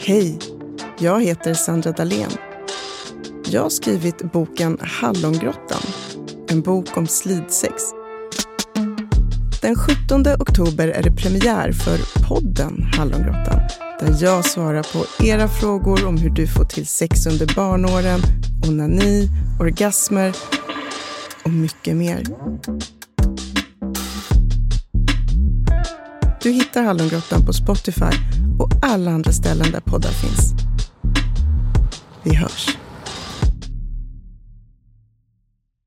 Hej, jag heter Sandra Dahlén. Jag har skrivit boken Hallongrottan, en bok om slidsex. Den 17 oktober är det premiär för podden Hallongrottan där jag svarar på era frågor om hur du får till sex under barnåren, onani, orgasmer och mycket mer. Du hittar Hallongrottan på Spotify och alla andra ställen där poddar finns. Vi hörs.